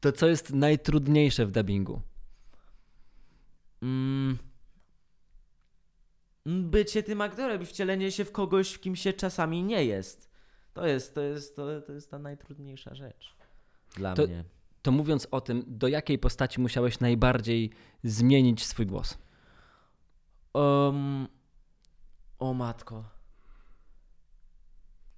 to co jest najtrudniejsze w dubbingu? Mm. Bycie tym aktorem i wcielenie się w kogoś, w kim się czasami nie jest. To jest, to jest, to, to jest ta najtrudniejsza rzecz dla To- mnie. To mówiąc o tym, do jakiej postaci musiałeś najbardziej zmienić swój głos? Um, o matko.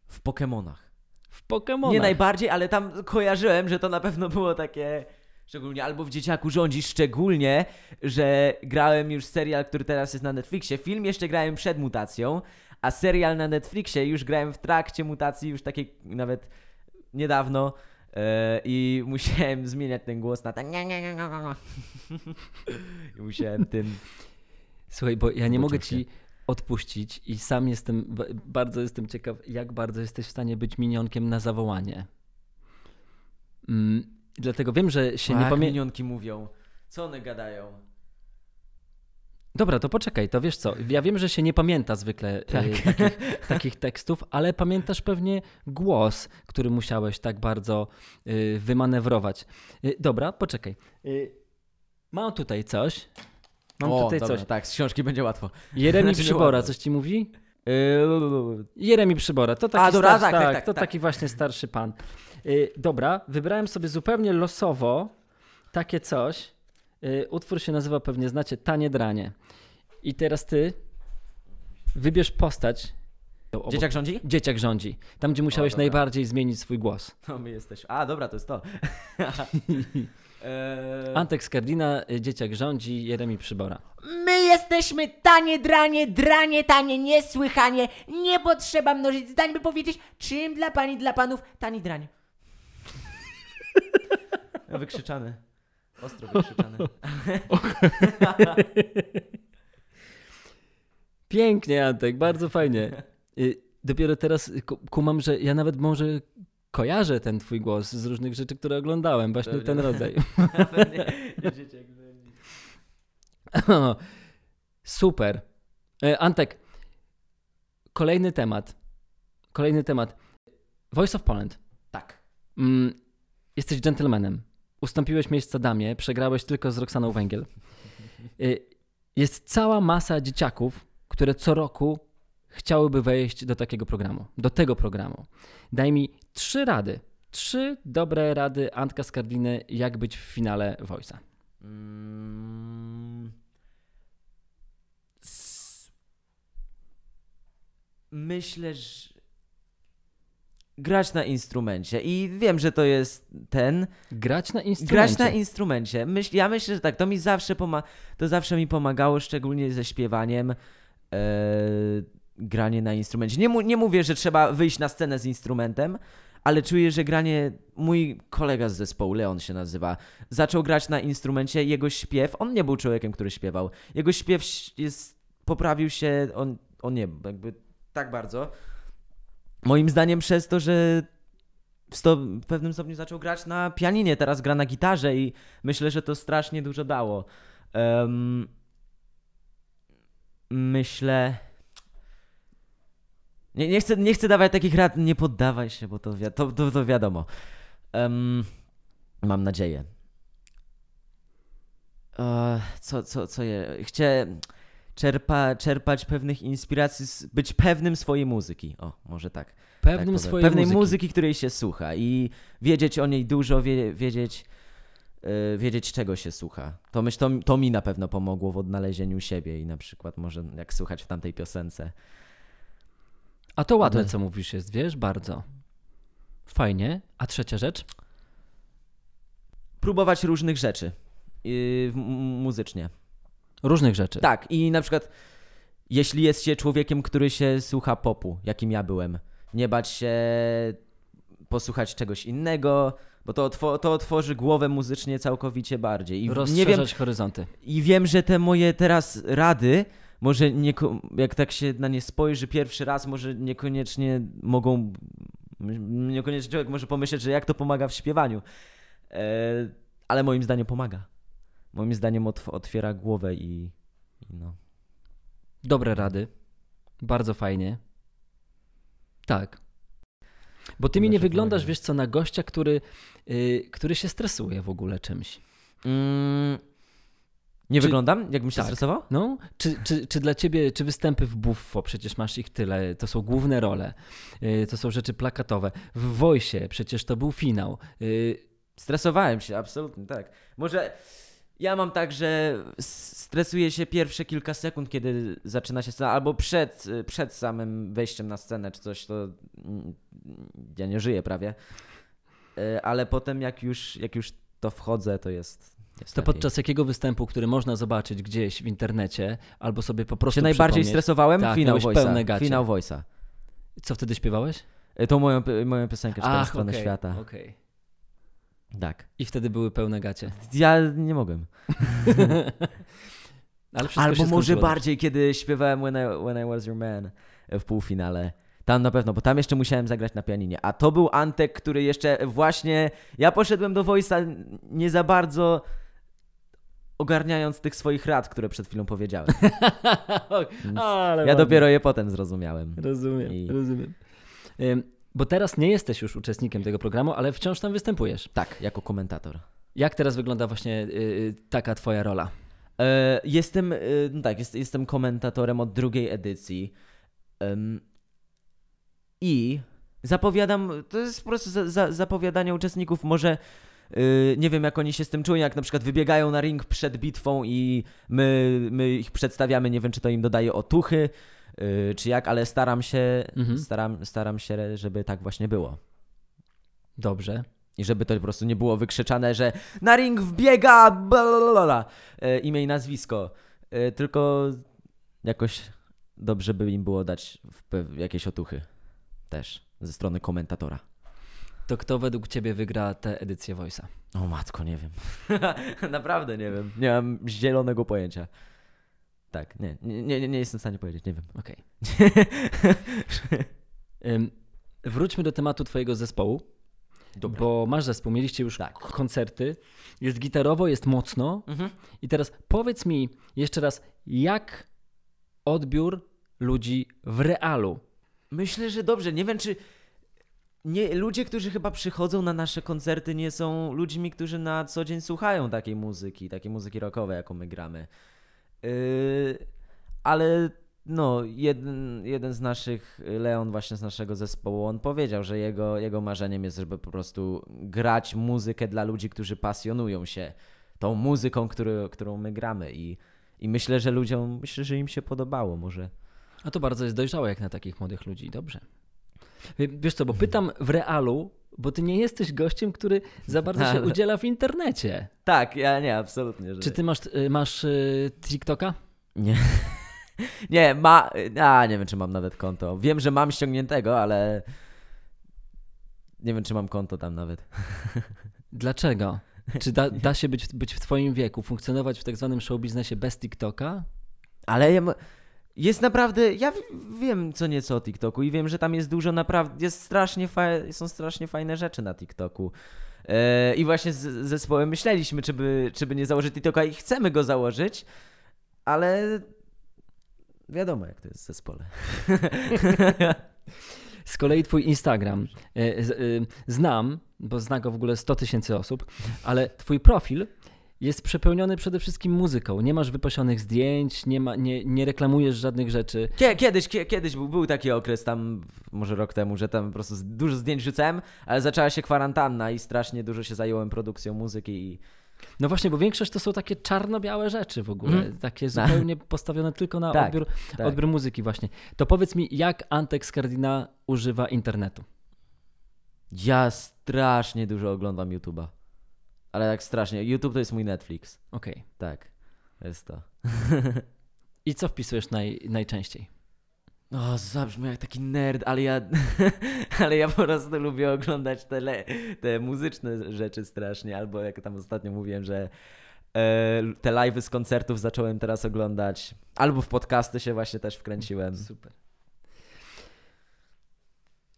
W Pokemonach. W Pokemonach. Nie najbardziej, ale tam kojarzyłem, że to na pewno było takie. Szczególnie albo w dzieciaku rządzi, szczególnie, że grałem już serial, który teraz jest na Netflixie. Film jeszcze grałem przed mutacją, a serial na Netflixie już grałem w trakcie mutacji, już takiej nawet niedawno. e, I musiałem zmieniać ten głos na nie. I musiałem tym. Słuchaj, bo ja nie mogę ci odpuścić i sam jestem, ba- bardzo jestem ciekaw, jak bardzo jesteś w stanie być minionkiem na zawołanie. Mm, dlatego wiem, że się A nie pamiętam. minionki mówią. Co one gadają? Dobra, to poczekaj, to wiesz co, ja wiem, że się nie pamięta zwykle Tak. e, takich, takich tekstów, ale pamiętasz pewnie głos, który musiałeś tak bardzo e, wymanewrować. E, dobra, poczekaj. E, mam tutaj coś. Mam o, tutaj dobra, coś. Tak, z książki będzie łatwo. Jeremi Znaczy, Przybora, coś ci mówi? Yy, Jeremi Przybora, to taki, A, dobra, starszy, tak, tak, tak, to tak. taki właśnie starszy pan. Y, dobra, wybrałem sobie zupełnie losowo takie coś. Y, utwór się nazywa, pewnie znacie, Tanie Dranie. I teraz ty wybierz postać. obok- Dzieciak rządzi? Dzieciak rządzi. Tam, gdzie musiałeś dobra. najbardziej zmienić swój głos. To my jesteśmy. A, dobra, to jest to. eee, Antek Skardina, Dzieciak rządzi, Jeremi Przybora. My jesteśmy tanie dranie, dranie tanie, niesłychanie. Nie potrzeba mnożyć zdań, by powiedzieć, czym dla pani, dla panów tani drań. wykrzyczany. Ostro wykrzyczany. Pięknie, Antek, bardzo fajnie. Y, Dopiero teraz ku- kumam, że ja nawet może kojarzę ten twój głos z różnych rzeczy, które oglądałem, właśnie Pewnie. ten rodzaj. Rządzi. Super. E, Antek, kolejny temat. Kolejny temat. Voice of Poland. Tak. Mm, jesteś gentlemanem. Ustąpiłeś miejsca damie, przegrałeś tylko z Roxaną Węgiel. Y, Jest cała masa dzieciaków, które co roku chciałyby wejść do takiego programu, do tego programu. Daj mi trzy rady, trzy dobre rady Antka Skardiny, jak być w finale Voice'a. Mm. Myślę, że grać na instrumencie i wiem, że to jest ten, Grać na instrumencie. grać na instrumencie. Myśl, ja myślę, że tak, to mi zawsze poma- to zawsze mi pomagało, szczególnie ze śpiewaniem. E, granie na instrumencie. Nie, mu- nie mówię, że trzeba wyjść na scenę z instrumentem, ale czuję, że granie. Mój kolega z zespołu, Leon się nazywa, zaczął grać na instrumencie. Jego śpiew, on nie był człowiekiem, który śpiewał. Jego śpiew jest, poprawił się, on, on nie, jakby tak bardzo. Moim zdaniem przez to, że w, sto, w pewnym stopniu zaczął grać na pianinie, teraz gra na gitarze i myślę, że to strasznie dużo dało. Em, myślę. Nie, nie, chcę, nie chcę dawać takich rad, nie poddawaj się, bo to, wi- to, to, to wiadomo. Em, mam nadzieję. E, co, co, co je? Chcę czerpa, czerpać pewnych inspiracji, być pewnym swojej muzyki. O, może tak Pewnym powiem. swojej pewnej muzyki. muzyki. której się słucha i wiedzieć o niej dużo, wie, wiedzieć, yy, wiedzieć czego się słucha. To, myśl, to, to mi na pewno pomogło w odnalezieniu siebie i na przykład może jak słuchać w tamtej piosence. A to ładne, To- co mówisz jest, wiesz, bardzo. Fajnie. A trzecia rzecz? Próbować różnych rzeczy yy, muzycznie. Różnych rzeczy. Tak i na przykład jeśli jest się człowiekiem, który się słucha popu, jakim ja byłem, nie bać się posłuchać czegoś innego, bo to, otwo- to otworzy głowę muzycznie całkowicie bardziej. I w- nie Rozszerzać wiem, horyzonty. I wiem, że te moje teraz rady, może nie, jak tak się na nie spojrzy pierwszy raz, może niekoniecznie mogą, niekoniecznie człowiek może pomyśleć, że jak to pomaga w śpiewaniu. E, ale moim zdaniem pomaga. Moim zdaniem otw- otwiera głowę i, i no. Dobre rady. Bardzo fajnie. Tak. Bo ty mi nie wyglądasz, wiesz co, na gościa, który, y, który się stresuje w ogóle czymś. Mm, nie Czy- wyglądam, jakbym się tak. stresował? No, czy, czy, czy dla ciebie, czy występy w Buffo, przecież masz ich tyle, to są główne role, y, to są rzeczy plakatowe. W Voice przecież to był finał. Y, Stresowałem się, absolutnie, tak. Może ja mam tak, że stresuję się pierwsze kilka sekund, kiedy zaczyna się scena, albo przed, przed samym wejściem na scenę czy coś, to mm, ja nie żyję prawie. Ale potem jak już, jak już to wchodzę, to jest, jest To lepiej. podczas jakiego występu, który można zobaczyć gdzieś w internecie, albo sobie po prostu się najbardziej stresowałem? Tak, finał Voice'a. Finał Voice'a. Co wtedy śpiewałeś? E, Tą moją, pi- moją piosenkę Cztery strony okej, świata. okej. Tak. I wtedy były pełne gacie. Ja nie mogłem. Albo może skończyło bardziej, kiedy śpiewałem when I, when I Was Your Man w półfinale. Tam na pewno, bo tam jeszcze musiałem zagrać na pianinie. A to był Antek, który jeszcze właśnie... Ja poszedłem do Voice'a nie za bardzo ogarniając tych swoich rad, które przed chwilą powiedziałem. Ale Ja dopiero je potem zrozumiałem. Rozumiem, I- rozumiem. Bo teraz nie jesteś już uczestnikiem tego programu, ale wciąż tam występujesz. Tak, jako komentator. Jak teraz wygląda właśnie y, y, taka twoja rola? E, jestem, e, no tak, jest, jestem komentatorem od drugiej edycji. I zapowiadam, to jest po prostu za, za, zapowiadanie uczestników. Może y, nie wiem, jak oni się z tym czują, jak na przykład wybiegają na ring przed bitwą i my, my ich przedstawiamy. Nie wiem, czy to im dodaje otuchy, y, czy jak, ale staram się, Mhm. staram, staram się, żeby tak właśnie było. Dobrze. I żeby to po prostu nie było wykrzyczane, że na ring wbiega blablabla, e, imię i nazwisko. Tylko jakoś dobrze by im było dać jakieś otuchy. Też ze strony komentatora. To kto według ciebie wygra tę edycję Voice'a? O matko, nie wiem. Naprawdę nie wiem. Nie mam zielonego pojęcia. Tak, nie, nie, nie, nie jestem w stanie powiedzieć, nie wiem. Okej. Ym, Wróćmy do tematu twojego zespołu, Dobra. bo masz zespół, mieliście już Tak. koncerty, jest gitarowo, jest mocno Mhm. i teraz powiedz mi jeszcze raz, jak odbiór ludzi w realu? Myślę, że dobrze. Nie wiem, czy. Nie, ludzie, którzy chyba przychodzą na nasze koncerty, nie są ludźmi, którzy na co dzień słuchają takiej muzyki, takiej muzyki rockowej, jaką my gramy. Yy, ale no, jeden, jeden z naszych, Leon właśnie z naszego zespołu, on powiedział, że jego, jego marzeniem jest, żeby po prostu grać muzykę dla ludzi, którzy pasjonują się tą muzyką, który, którą my gramy. I, I myślę, że ludziom, myślę, że im się podobało może. A to bardzo jest dojrzałe jak na takich młodych ludzi. Dobrze. Wie- Wiesz co, bo pytam w realu, bo ty nie jesteś gościem, który za bardzo się udziela w internecie. Tak, ja nie, absolutnie. Czy ty masz, y, masz y, TikToka? Nie. Nie, ma. A, nie wiem, czy mam nawet konto. Wiem, że mam ściągniętego, ale. Nie wiem, czy mam konto tam nawet. Dlaczego? Czy da, da się być, być w twoim wieku, funkcjonować w tak zwanym show biznesie bez TikToka? Ale ja jest naprawdę. Ja wiem co nieco o TikToku i wiem, że tam jest dużo naprawdę. Jest strasznie są strasznie fajne rzeczy na TikToku. E, I właśnie z zespołem myśleliśmy, czy by, czy by nie założyć TikToka i chcemy go założyć, ale wiadomo, jak to jest w zespole. Z kolei twój Instagram z- y, znam, bo zna go w ogóle 100 tysięcy osób, ale twój profil jest przepełniony przede wszystkim muzyką. Nie masz wypasionych zdjęć, nie, ma, nie, nie reklamujesz żadnych rzeczy. Kie- Kiedyś, kie- kiedyś był, był taki okres tam, może rok temu, że tam po prostu dużo zdjęć rzucałem, ale zaczęła się kwarantanna i strasznie dużo się zająłem produkcją muzyki i No właśnie, bo większość to są takie czarno-białe rzeczy w ogóle, Mhm. takie zupełnie postawione tylko na Tak, odbiór, tak. odbiór muzyki właśnie. To powiedz mi, jak Antek Skardina używa internetu? ja strasznie dużo oglądam YouTube'a. Ale tak strasznie. YouTube to jest mój Netflix. Okej. Tak, to jest to. I co wpisujesz naj, najczęściej? O, zabrzmi jak taki nerd, ale ja, ale ja po prostu lubię oglądać te muzyczne rzeczy strasznie, albo jak tam ostatnio mówiłem, że e, te live'y z koncertów zacząłem teraz oglądać, albo w podcasty się właśnie też wkręciłem. Super.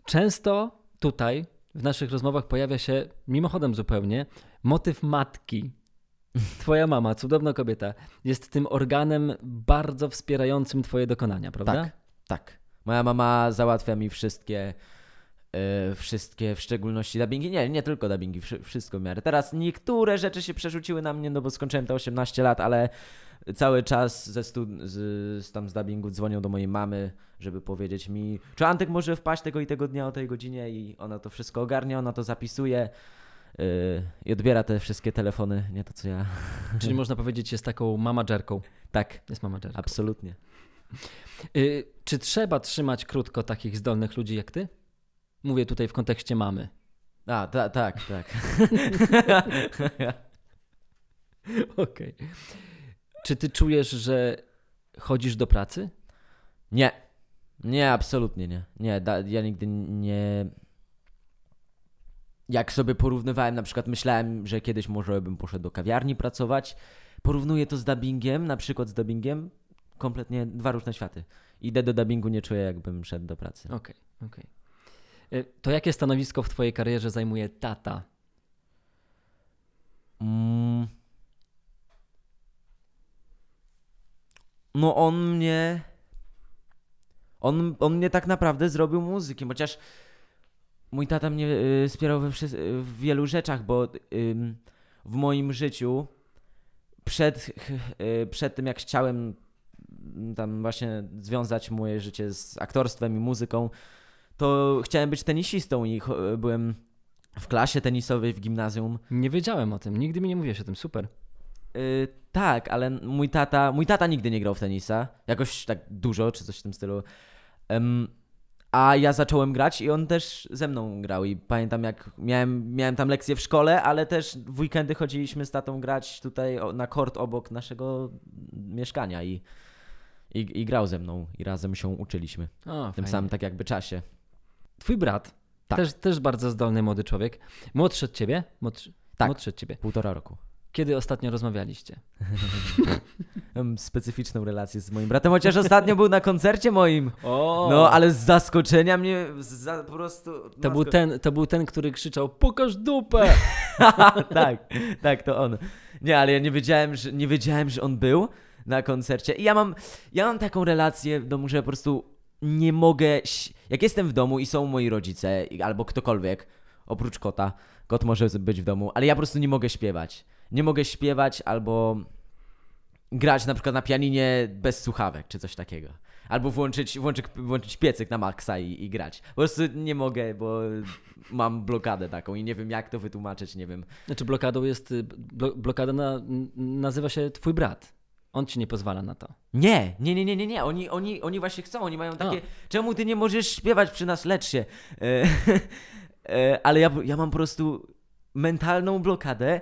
Często tutaj w naszych rozmowach pojawia się, mimochodem zupełnie, motyw matki. Twoja mama, cudowna kobieta, jest tym organem bardzo wspierającym twoje dokonania, prawda? Tak, tak. Moja mama załatwia mi wszystkie e, wszystkie, w szczególności dubbingi, nie, nie tylko dubbingi, wszy- wszystko w miarę. Teraz niektóre rzeczy się przerzuciły na mnie, no bo skończyłem te 18 lat, ale cały czas ze stu, z, z, tam z dubbingu dzwonią do mojej mamy, żeby powiedzieć mi, czy Antek może wpaść tego i tego dnia o tej godzinie i ona to wszystko ogarnia, ona to zapisuje yy, i odbiera te wszystkie telefony, nie to co ja. Czyli można powiedzieć, jest taką mamagerką. Tak, Jest mamagerką. absolutnie. Y, czy trzeba trzymać krótko takich zdolnych ludzi jak ty? Mówię tutaj w kontekście mamy. A, ta, tak, tak. Okej. Czy ty czujesz, że chodzisz do pracy? Nie. Nie, absolutnie nie. Nie, da, ja nigdy nie. Jak sobie porównywałem, na przykład myślałem, że kiedyś może bym poszedł do kawiarni pracować. Porównuję to z dubbingiem, na przykład z dubbingiem. Kompletnie dwa różne światy. Idę do dubbingu, nie czuję, jakbym szedł do pracy. Okej, okej. Y, To jakie stanowisko w twojej karierze zajmuje tata? Mm. No on mnie. On, on mnie tak naprawdę zrobił muzykiem, chociaż mój tata mnie y, wspierał we y, w wielu rzeczach, bo ym, w moim życiu przed, y, przed tym jak chciałem tam właśnie związać moje życie z aktorstwem i muzyką, to chciałem być tenisistą i byłem w klasie tenisowej w gimnazjum. Nie wiedziałem o tym, nigdy mi nie mówiłeś o tym, super. Y, tak, ale mój tata, mój tata nigdy nie grał w tenisa, jakoś tak dużo, czy coś w tym stylu. A ja zacząłem grać i on też ze mną grał i pamiętam jak miałem, miałem tam lekcje w szkole, ale też w weekendy chodziliśmy z tatą grać tutaj na kort obok naszego mieszkania i, i, i grał ze mną i razem się uczyliśmy. O, W tym fajnie. samym tak jakby czasie. Twój brat, Tak. też, też bardzo zdolny młody człowiek, młodszy od ciebie? Młodszy, Tak. młodszy od ciebie. Półtora roku. Kiedy ostatnio rozmawialiście? Mam specyficzną relację z moim bratem, chociaż ostatnio był na koncercie moim. O! No, ale z zaskoczenia mnie za, po prostu... To był, zasko- ten, to był ten, który krzyczał pokaż dupę! tak, tak, to on. Nie, ale ja nie wiedziałem, że, nie wiedziałem, że on był na koncercie. I ja mam, ja mam taką relację w domu, że po prostu nie mogę... ś- Jak jestem w domu i są moi rodzice i- albo ktokolwiek, oprócz kota, kot może być w domu, ale ja po prostu nie mogę śpiewać. Nie mogę śpiewać albo grać na przykład na pianinie bez słuchawek czy coś takiego. Albo włączyć, włączyć, włączyć piecyk na maksa i, i grać. Po prostu nie mogę, bo mam blokadę taką i nie wiem jak to wytłumaczyć, nie wiem. Znaczy blokadą jest, y, blo, blokada na, nazywa się twój brat. On ci nie pozwala na to. Nie, nie, nie, nie, nie, nie. Oni, oni, oni właśnie chcą, oni mają takie. Czemu ty nie możesz śpiewać przy nas, lecz się. E, e, ale ja, ja mam po prostu mentalną blokadę,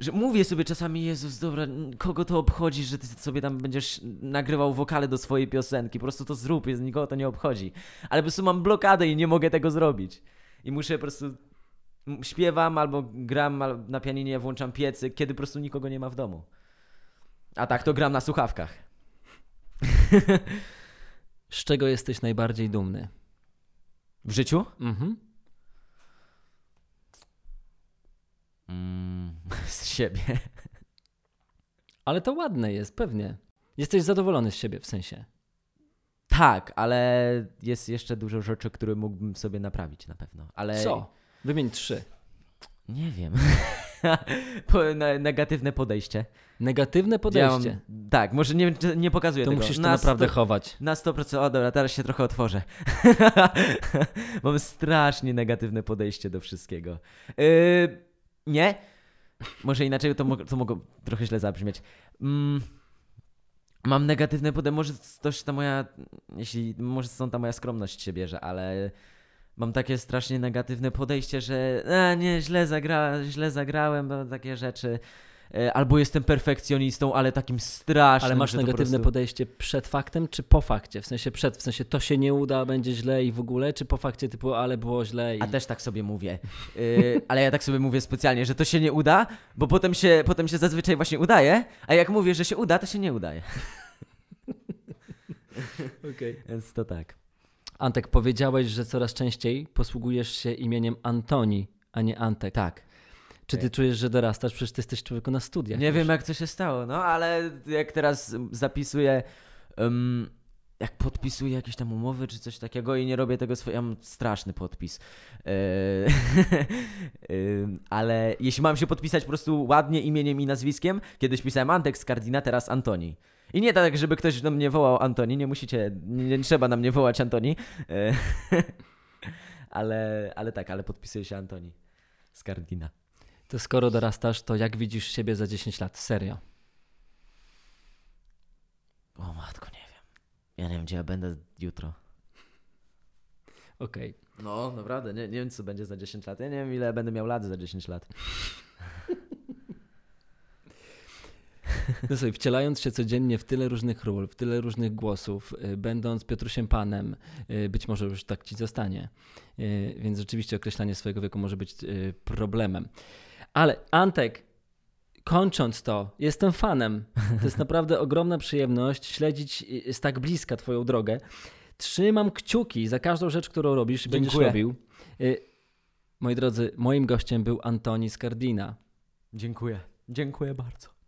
że mówię sobie czasami, Jezus, dobra, kogo to obchodzi, że ty sobie tam będziesz nagrywał wokale do swojej piosenki. Po prostu to zrób, jest, nikogo to nie obchodzi. Ale po prostu mam blokadę i nie mogę tego zrobić. I muszę po prostu. Śpiewam albo gram na pianinie, włączam piecyk, kiedy po prostu nikogo nie ma w domu. A tak to gram na słuchawkach. Z czego jesteś najbardziej dumny? W życiu? Mhm. Mm, z siebie. Ale to ładne jest, pewnie. Jesteś zadowolony z siebie w sensie. Tak, ale jest jeszcze dużo rzeczy, które mógłbym sobie naprawić na pewno. Ale Co? Wymień trzy. Nie wiem. negatywne podejście. Negatywne Ja podejście. mam, tak, może nie, nie pokazuję To tego. musisz to na naprawdę sto- chować. Na 100%. O dobra, teraz się trochę otworzę. Mam strasznie negatywne podejście do wszystkiego. Yy, nie? Może inaczej, to, mo- to mogło trochę źle zabrzmieć. Mm, mam negatywne podejście, może też ta moja, jeśli, może stąd ta moja skromność się bierze, ale mam takie strasznie negatywne podejście, że a, nie, źle, zagra, źle zagrałem, takie rzeczy. E, Albo jestem perfekcjonistą, ale takim strasznym, Ale masz negatywne prostu... podejście przed faktem, czy po fakcie? W sensie przed, w sensie to się nie uda, będzie źle i w ogóle, czy po fakcie typu, ale było źle i... A też tak sobie mówię. Yy, ale ja tak sobie mówię specjalnie, że to się nie uda, bo potem się, potem się zazwyczaj właśnie udaje, a jak mówię, że się uda, to się nie udaje. Więc to tak. Antek, powiedziałeś, że coraz częściej posługujesz się imieniem Antoni, a nie Antek. Tak. Czy ty czujesz, że dorastasz? Przecież ty jesteś człowieku na studiach. Nie już. wiem jak to się stało, no ale jak teraz zapisuję, um, jak podpisuję jakieś tam umowy czy coś takiego i nie robię tego swojego, ja mam straszny podpis. Ym, ale jeśli mam się podpisać po prostu ładnie imieniem i nazwiskiem, kiedyś pisałem Antek Skardina, teraz Antoni. I nie tak, żeby ktoś do mnie wołał Antoni, nie musicie, nie, nie trzeba na mnie wołać Antoni. E, ale, ale tak, ale podpisuje się Antoni Skardina. To skoro dorastasz, to jak widzisz siebie za 10 lat? Serio. O matko, nie wiem. Ja nie wiem, gdzie ja będę jutro. Okej. No, naprawdę, nie, nie wiem, co będzie za 10 lat. Ja nie wiem, ile będę miał lat za 10 lat. No słuchaj, wcielając się codziennie w tyle różnych ról, w tyle różnych głosów, y, będąc Piotrusiem Panem, y, być może już tak ci zostanie. Y, Więc rzeczywiście określanie swojego wieku może być problemem. Ale Antek, kończąc to, jestem fanem. To jest naprawdę ogromna przyjemność śledzić y, z tak bliska Twoją drogę. Trzymam kciuki za każdą rzecz, którą robisz i będziesz robił. Y, Moi drodzy, moim gościem był Antoni Skardina. Dziękuję. Dziękuję bardzo.